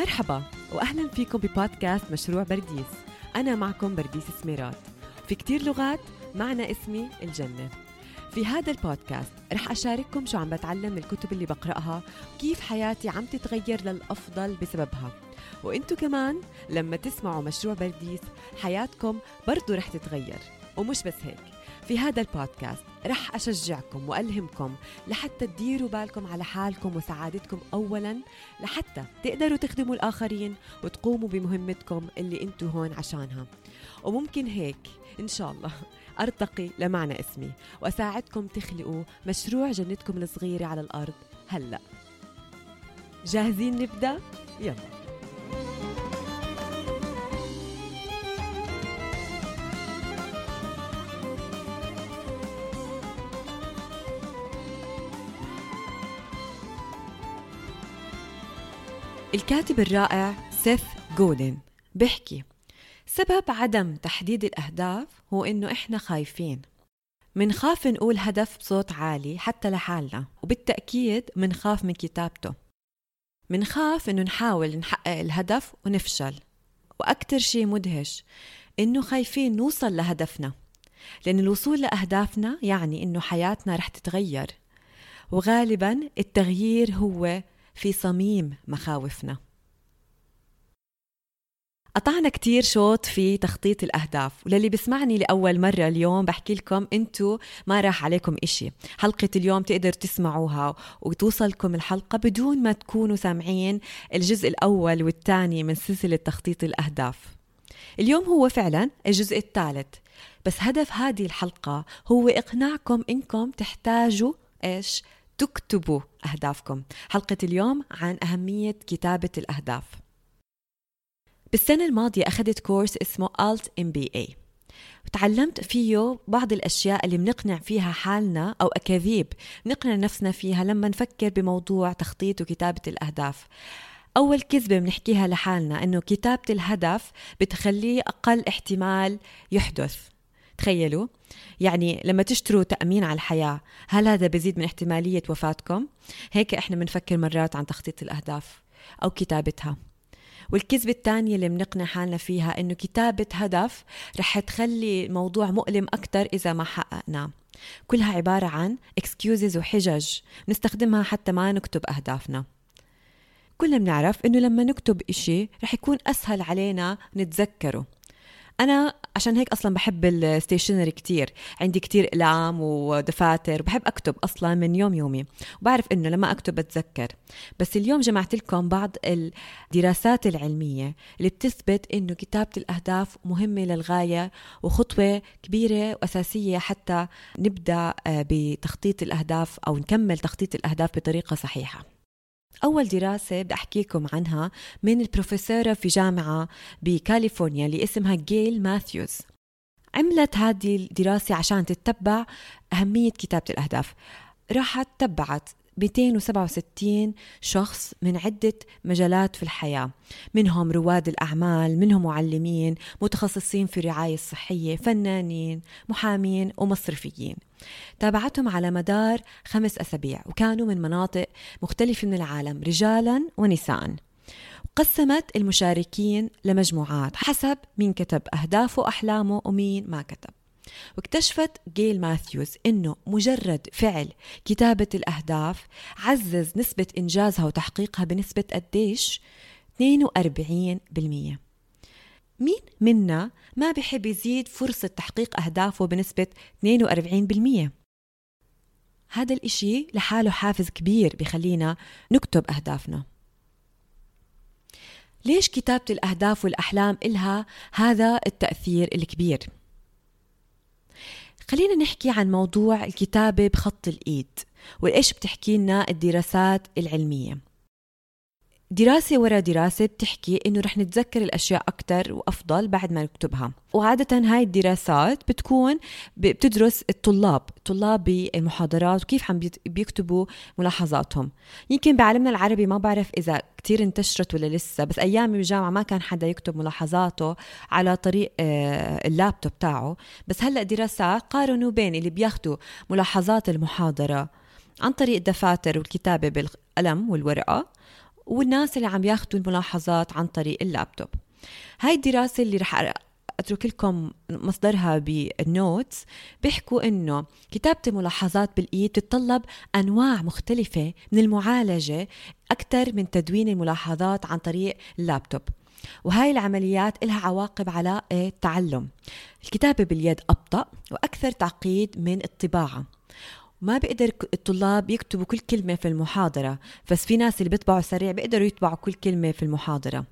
مرحبا واهلا فيكم ببودكاست مشروع برديس. أنا معكم برديس سميرات. في كتير لغات معنى اسمي الجنة. في هذا البودكاست رح أشارككم شو عم بتعلم من الكتب اللي بقرأها وكيف حياتي عم تتغير للأفضل بسببها. وإنتو كمان لما تسمعوا مشروع برديس حياتكم برضو رح تتغير. ومش بس هيك. في هذا البودكاست رح أشجعكم وألهمكم لحتى تديروا بالكم على حالكم وسعادتكم أولا لحتى تقدروا تخدموا الآخرين وتقوموا بمهمتكم اللي انتو هون عشانها. وممكن هيك إن شاء الله أرتقي لمعنى اسمي وأساعدكم تخلقوا مشروع جنتكم الصغيرة على الأرض هلأ. جاهزين نبدأ؟ يلا. الكاتب الرائع سيث جودن بيحكي سبب عدم تحديد الأهداف هو إنه إحنا خايفين. منخاف نقول هدف بصوت عالي حتى لحالنا وبالتأكيد منخاف من كتابته. منخاف إنه نحاول نحقق الهدف ونفشل. وأكتر شيء مدهش إنه خايفين نوصل لهدفنا. لأن الوصول لأهدافنا يعني إنه حياتنا رح تتغير. وغالبا التغيير هو في صميم مخاوفنا. قطعنا كتير شوط في تخطيط الأهداف وللي بسمعني لأول مرة اليوم بحكي لكم أنتو ما راح عليكم إشي. حلقة اليوم تقدر تسمعوها وتوصلكم الحلقة بدون ما تكونوا سامعين الجزء الأول والثاني من سلسلة تخطيط الأهداف. اليوم هو فعلا الجزء الثالث بس هدف هذه الحلقة هو إقناعكم إنكم تحتاجوا إيش؟ تكتبوا أهدافكم. حلقة اليوم عن أهمية كتابة الأهداف. بالسنة الماضية أخذت كورس اسمه Alt MBA وتعلمت فيه بعض الأشياء اللي بنقنع فيها حالنا أو أكاذيب نقنع نفسنا فيها لما نفكر بموضوع تخطيط وكتابة الأهداف. أول كذبة بنحكيها لحالنا إنه كتابة الهدف بتخليه أقل احتمال يحدث. تخيلوا. يعني لما تشتروا تأمين على الحياة هل هذا بزيد من احتمالية وفاتكم؟ هيك إحنا بنفكر مرات عن تخطيط الأهداف أو كتابتها. والكذبة الثانية اللي بنقنع حالنا فيها إنه كتابة هدف رح تخلي الموضوع مؤلم أكثر إذا ما حققناه. كلها عبارة عن excuses وحجج نستخدمها حتى ما نكتب أهدافنا. كلنا بنعرف إنه لما نكتب إشي رح يكون أسهل علينا نتذكره. أنا عشان هيك أصلا بحب الستيشنري كتير. عندي كتير اقلام ودفاتر بحب أكتب أصلا من يوم يومي وبعرف إنه لما أكتب بتذكر. بس اليوم جمعت لكم بعض الدراسات العلمية اللي بتثبت إنه كتابة الأهداف مهمة للغاية وخطوة كبيرة وأساسية حتى نبدأ بتخطيط الأهداف أو نكمل تخطيط الأهداف بطريقة صحيحة. أول دراسة بدي أحكي لكم عنها من البروفيسورة في جامعة بكاليفورنيا اللي اسمها جيل ماثيوز. عملت هذه الدراسة عشان تتبع أهمية كتابة الأهداف. راحت تبعت 267 شخص من عدة مجالات في الحياة. منهم رواد الأعمال منهم معلمين متخصصين في الرعاية الصحية فنانين محامين ومصرفيين. تابعتهم على مدار خمس أسابيع وكانوا من مناطق مختلفة من العالم رجالا ونساء. قسمت المشاركين لمجموعات حسب مين كتب أهدافه وأحلامه ومين ما كتب. واكتشفت جيل ماثيوز إنه مجرد فعل. كتابة الأهداف عزز نسبة إنجازها وتحقيقها بنسبة قديش؟ 42% مين منا ما بحب يزيد فرصة تحقيق أهدافه بنسبة 42% هذا الإشي لحاله حافز كبير بخلينا نكتب أهدافنا. ليش كتابة الأهداف والأحلام إلها هذا التأثير الكبير؟ خلينا نحكي عن موضوع الكتابة بخط الإيد وإيش بتحكي لنا الدراسات العلمية؟ دراسة ورا دراسة بتحكي إنه رح نتذكر الأشياء أكثر وأفضل بعد ما نكتبها. وعادة هاي الدراسات بتكون بتدرس الطلاب طلاب بالمحاضرات وكيف عم بيكتبوا ملاحظاتهم. يمكن بعالمنا العربي ما بعرف إذا كتير انتشرت ولا لسه بس أيامي بالجامعة ما كان حدا يكتب ملاحظاته على طريق آه، اللابتوب تاعه. بس هلأ دراسات قارنوا بين اللي بياخدوا ملاحظات المحاضرة عن طريق الدفاتر والكتابة بالقلم والورقة والناس اللي عم ياخذوا الملاحظات عن طريق اللابتوب. هاي الدراسة اللي رح أترك لكم مصدرها بال notes بيحكوا إنه كتابة الملاحظات بالإيد بتتطلب أنواع مختلفة من المعالجة أكثر من تدوين الملاحظات عن طريق اللابتوب. وهاي العمليات لها عواقب على التعلم الكتابة باليد أبطأ وأكثر تعقيد من الطباعة. ما بيقدر الطلاب يكتبوا كل كلمة في المحاضرة. بس في ناس اللي بيطبعوا سريع بيقدروا يطبعوا كل كلمة في المحاضرة.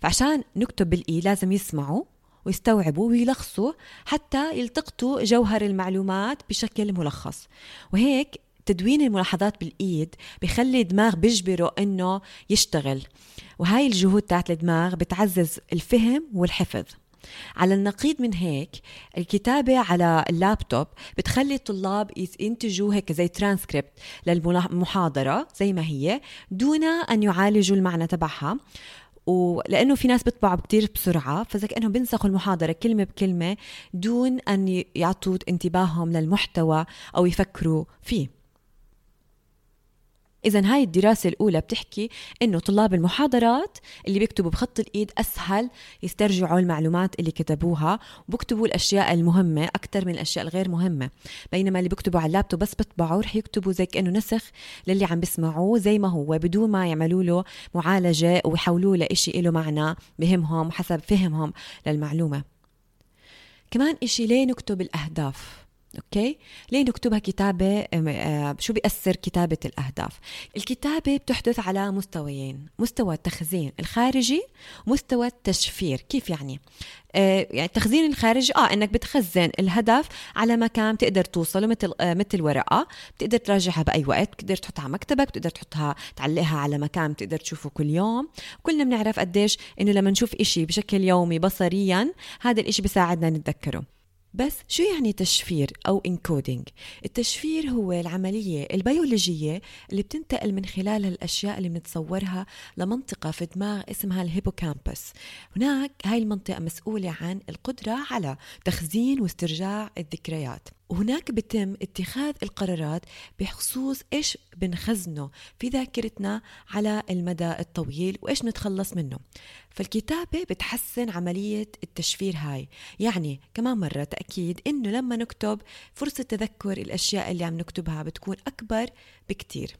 فعشان نكتب بالإي لازم يسمعوا ويستوعبوا ويلخصوا حتى يلتقطوا جوهر المعلومات بشكل ملخص. وهيك تدوين الملاحظات بالإيد بخلي الدماغ بيجبره إنه يشتغل. وهاي الجهود تاعت الدماغ بتعزز الفهم والحفظ. على النقيض من هيك الكتابة على اللابتوب بتخلي الطلاب ينتجوا هيك زي ترانسكريبت للمحاضرة زي ما هي دون أن يعالجوا المعنى تبعها. ولأنه في ناس بيطبعوا كتير بسرعة فزي كأنهم بينسخوا المحاضرة كلمة بكلمة دون أن يعطوا انتباههم للمحتوى أو يفكروا فيه. إذا هاي الدراسة الأولى بتحكي إنه طلاب المحاضرات اللي بيكتبوا بخط الإيد أسهل يسترجعوا المعلومات اللي كتبوها وبكتبوا الأشياء المهمة أكثر من الأشياء الغير مهمة. بينما اللي بيكتبوا على اللابتوب بس بيطبعوا رح يكتبوا زي كأنه نسخ للي عم بيسمعوه زي ما هو. بدون ما يعملوا له معالجة ويحولوه لإشي له معنى بهمهم حسب فهمهم للمعلومة. كمان إشي ليه نكتب الأهداف. أوكي؟ ليه نكتبها كتابة آه، شو بيأثر كتابة الأهداف؟ الكتابة بتحدث على مستويين مستوى التخزين الخارجي ومستوى التشفير كيف يعني؟ آه يعني التخزين الخارجي آه إنك بتخزن الهدف على مكان بتقدر توصله مثل آه مثل ورقة بتقدر تراجعها بأي وقت بتقدر تحطها على مكتبك بتقدر تحطها تعلقها على مكان بتقدر تشوفه كل يوم. كلنا بنعرف قديش إنه لما نشوف إشي بشكل يومي بصريا هذا الإشي بيساعدنا نتذكره. بس شو يعني تشفير أو encoding؟ التشفير هو العملية البيولوجية اللي بتنتقل من خلال الأشياء اللي بنتصورها لمنطقة في الدماغ اسمها ال hippocampus هناك هاي المنطقة مسؤولة عن القدرة على تخزين واسترجاع الذكريات وهناك بتم اتخاذ القرارات بخصوص إيش بنخزنه في ذاكرتنا على المدى الطويل وإيش نتخلص منه. فالكتابة بتحسن عملية التشفير هاي. يعني كمان مرة تأكيد إنه لما نكتب فرصة تذكر الأشياء اللي عم نكتبها بتكون أكبر بكتير.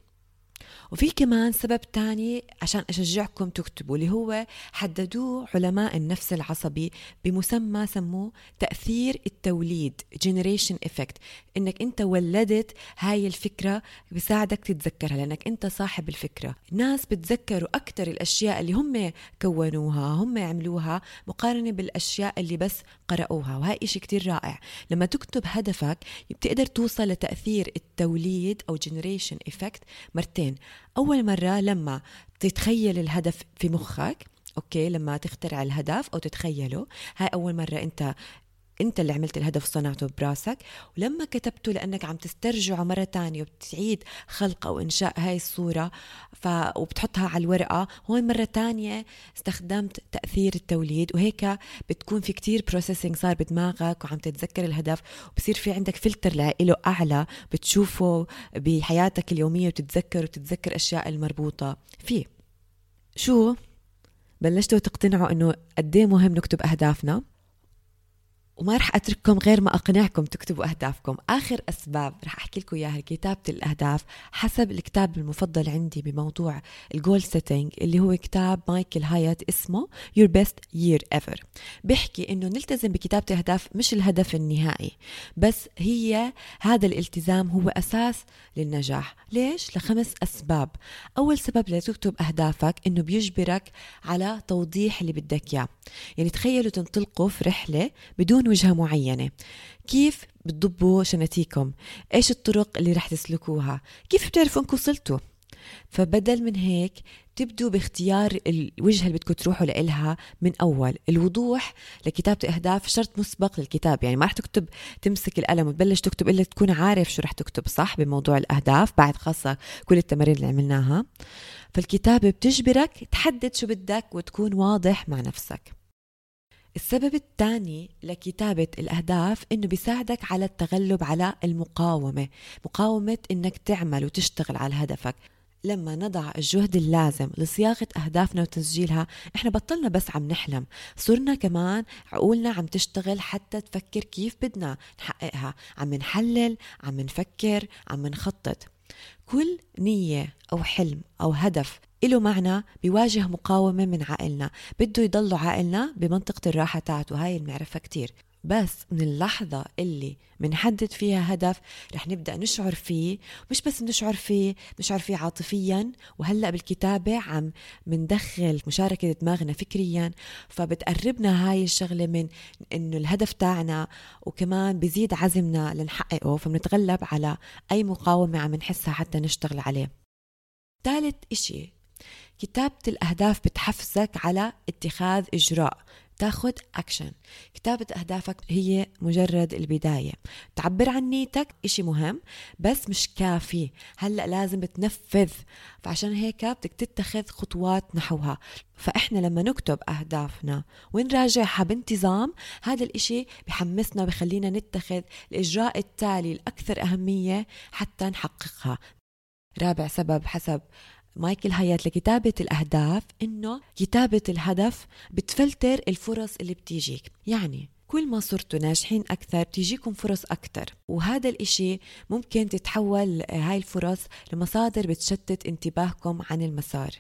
وفي كمان سبب تاني عشان أشجعكم تكتبوا اللي هو حددوه علماء النفس العصبي بمسمى سموه تأثير التوليد generation effect. إنك أنت ولدت هاي الفكرة بيساعدك تتذكرها لأنك أنت صاحب الفكرة. ناس بتذكروا أكثر الأشياء اللي هم كونوها هم عملوها مقارنة بالأشياء اللي بس قرأوها وهي إشي كتير رائع. لما تكتب هدفك بتقدر توصل لتأثير التوليد أو generation effect مرتين. أول مرة لما تتخيل الهدف في مخك okay لما تخترع الهدف أو تتخيله هاي أول مرة أنت انت اللي عملت الهدف وصنعته براسك ولما كتبته لأنك عم تسترجعه مرة تانية وبتعيد خلق أو إنشاء هاي الصورة ف... وبتحطها على الورقة هون مرة تانية استخدمت تأثير التوليد وهيك بتكون في كتير processing صار بدماغك وعم تتذكر الهدف وبصير في عندك فلتر له أعلى بتشوفه بحياتك اليومية وتتذكر وتتذكر أشياء المربوطة فيه. شو؟ بلشتوا تقتنعوا إنه قد إيه مهم نكتب أهدافنا؟ وما رح أترككم غير ما أقنعكم تكتبوا أهدافكم. آخر أسباب رح أحكي لكم إياها لكتابه الأهداف حسب الكتاب المفضل عندي بموضوع ال goal setting اللي هو كتاب مايكل هايت اسمه Your Best Year Ever. بيحكي إنه نلتزم بكتابة الأهداف مش الهدف النهائي بس هي هذا الالتزام هو أساس للنجاح. ليش؟ لخمس أسباب. أول سبب لتكتب أهدافك إنه بيجبرك على توضيح اللي بدك إياه. يعني تخيلوا تنطلقوا في رحلة بدون وجهة معينة. كيف بتضبوا شنتيكم إيش الطرق اللي رح تسلكوها؟ كيف بتعرفوا انكم وصلتوا فبدل من هيك تبدوا باختيار الوجهة اللي بدكم تروحوا لإلها من أول. الوضوح لكتابة أهداف شرط مسبق للكتاب. يعني ما رح تكتب تمسك القلم وتبلش تكتب إلا تكون عارف شو رح تكتب صح؟ بموضوع الأهداف بعد خاصة كل التمارين اللي عملناها. فالكتابة بتجبرك تحدد شو بدك وتكون واضح مع نفسك. السبب الثاني لكتابة الأهداف إنه بيساعدك على التغلب على المقاومة مقاومة إنك تعمل وتشتغل على هدفك. لما نضع الجهد اللازم لصياغة أهدافنا وتسجيلها إحنا بطلنا بس عم نحلم صرنا كمان عقولنا عم تشتغل حتى تفكر كيف بدنا نحققها. عم نحلل عم نفكر عم نخطط. كل نية أو حلم أو هدف له معنى بيواجه مقاومة من عقلنا بده يضل عقلنا بمنطقة الراحة تاعته هاي المعرفة كتير. بس من اللحظة اللي منحدد فيها هدف رح نبدأ نشعر فيه مش بس نشعر فيه نشعر فيه عاطفيا وهلأ بالكتابة عم مندخل مشاركة دماغنا فكريا فبتقربنا هاي الشغلة من إنه الهدف تاعنا وكمان بزيد عزمنا لنحققه فبنتغلب على أي مقاومة عم نحسها حتى نشتغل عليه. ثالث إشي كتابة الأهداف بتحفزك على اتخاذ إجراء تاخد أكشن كتابة أهدافك هي مجرد البداية. تعبر عن نيتك إشي مهم بس مش كافي. هلأ لازم تنفذ فعشان هيك بدك تتخذ خطوات نحوها. فإحنا لما نكتب أهدافنا ونراجعها بانتظام هذا الإشي بحمسنا بخلينا نتخذ الإجراء التالي الأكثر أهمية حتى نحققها. رابع سبب حسب مايكل هايات لكتابة الأهداف إنه كتابة الهدف بتفلتر الفرص اللي بتيجيك. يعني كل ما صرتوا ناجحين أكثر تيجيكم فرص أكثر. وهذا الإشي ممكن تتحول هاي الفرص لمصادر بتشتت انتباهكم عن المسار.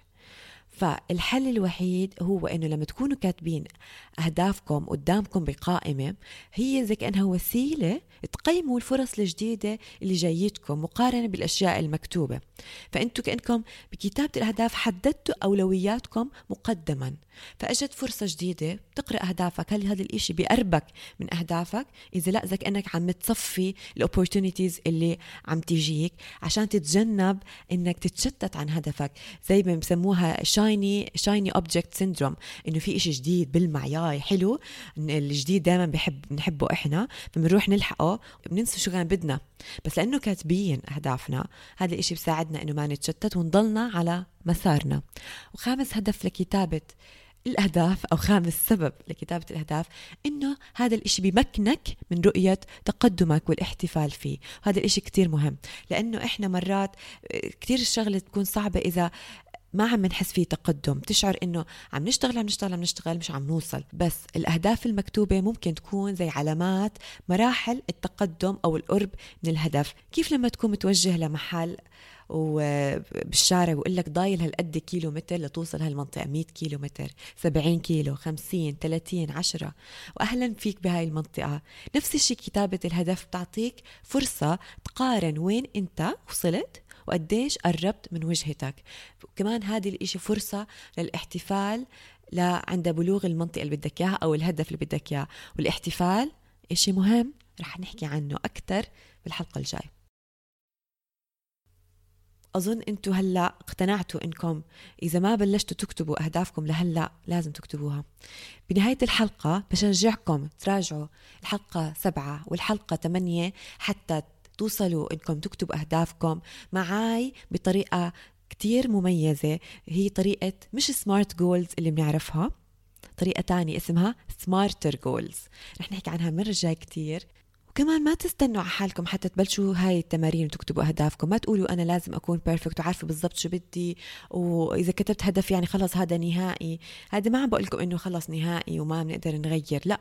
فالحل الوحيد هو إنه لما تكونوا كاتبين أهدافكم قدامكم بقائمة هي زي كأنها وسيلة تقيموا الفرص الجديدة اللي جايتكم مقارنة بالأشياء المكتوبة. فأنتوا كأنكم بكتابة الأهداف حددتوا أولوياتكم مقدما. فاجت فرصة جديدة بتقرا أهدافك. هل هذا الإشي بيقربك من أهدافك؟ إذا لا زي كأنك عم تصفي الاوبورتونيتيز اللي عم تيجيك عشان تتجنب إنك تتشتت عن هدفك. زي ما بسموها shiny shiny object syndrome إنه في إشي جديد بلمع ياي حلو الجديد دائما بحب بنحبه إحنا فبنروح نلحقه. بننسى شو كان بدنا. بس لأنه كاتبين أهدافنا هذا الإشي بساعدنا إنه ما نتشتت ونضلنا على مسارنا. وخامس هدف لكتابة الأهداف أو خامس سبب لكتابة الأهداف إنه هذا الإشي بمكنك من رؤية تقدمك والاحتفال فيه. هذا الإشي كتير مهم لأنه إحنا مرات كتير الشغلة تكون صعبة إذا ما عم نحس فيه تقدم. تشعر إنه عم نشتغل عم نشتغل عم نشتغل مش عم نوصل. بس الأهداف المكتوبة ممكن تكون زي علامات مراحل التقدم أو القرب من الهدف. كيف لما تكون متوجه لمحل وبالشارع ويقول لك ضايل هالقد كيلو متر لتوصل هالمنطقة؟ 100 كيلو متر 70 كيلو 50 30 10 وأهلا فيك بهاي المنطقة. نفس الشيء كتابة الهدف بتعطيك فرصة تقارن وين أنت وصلت وقديش قربت من وجهتك. وكمان هذه الإشي فرصة للاحتفال لعند بلوغ المنطقة اللي بدك إياها أو الهدف اللي بدك إياه. والاحتفال إشي مهم رح نحكي عنه أكثر بالحلقة الجاي. أظن أنتوا هلأ اقتنعتوا أنكم إذا ما بلشتوا تكتبوا أهدافكم لهلأ لازم تكتبوها. بنهاية الحلقة بشجعكم تراجعوا الحلقة سبعة والحلقة ثمانية حتى توصلوا إنكم تكتبوا أهدافكم معاي بطريقة كتير مميزة. هي طريقة مش SMART goals اللي بنعرفها طريقة تانية اسمها SMARTER goals رح نحكي عنها المره الجاي كتير. وكمان ما تستنوا على حالكم حتى تبلشوا هاي التمارين وتكتبوا أهدافكم. ما تقولوا أنا لازم أكون perfect وعارفة بالضبط شو بدي وإذا كتبت هدف يعني خلص هذا نهائي. هذا ما عم بقول لكم إنه خلص نهائي وما بنقدر نغير. لا.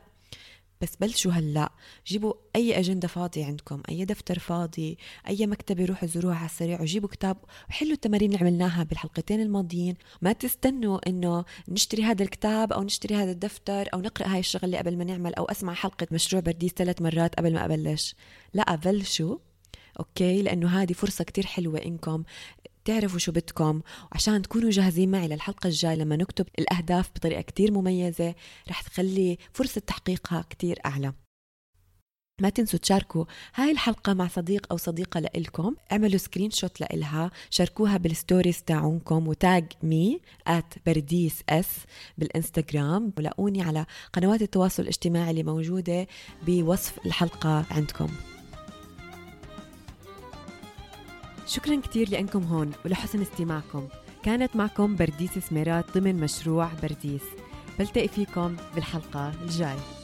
بس بلشوا هلأ. جيبوا أي أجندة فاضية عندكم أي دفتر فاضي أي مكتبة روحوا زوروها على السريع وجيبوا كتاب وحلوا التمارين اللي عملناها بالحلقتين الماضيين. ما تستنوا إنه نشتري هذا الكتاب أو نشتري هذا الدفتر أو نقرأ هاي الشغله قبل ما نعمل أو أسمع حلقة مشروع برديس ثلاث مرات قبل ما أبلش. لأ بلشوا. okay؟ لأنه هذه فرصة كتير حلوة إنكم تعرفوا شو بدكم. وعشان تكونوا جاهزين معي للحلقة الجاية لما نكتب الأهداف بطريقة كتير مميزة رح تخلي فرصة تحقيقها كتير أعلى. ما تنسوا تشاركوا هاي الحلقة مع صديق أو صديقة لإلكم. اعملوا screenshot لإلها. شاركوها بال stories تاعونكم و tag me at برديس اس بالإنستغرام. ولاقوني على قنوات التواصل الاجتماعي اللي موجودة بوصف الحلقة عندكم. شكرا كثير لأنكم هون ولحسن استماعكم. كانت معكم برديس سميرات ضمن مشروع برديس. بلتقي فيكم بالحلقة الجاي.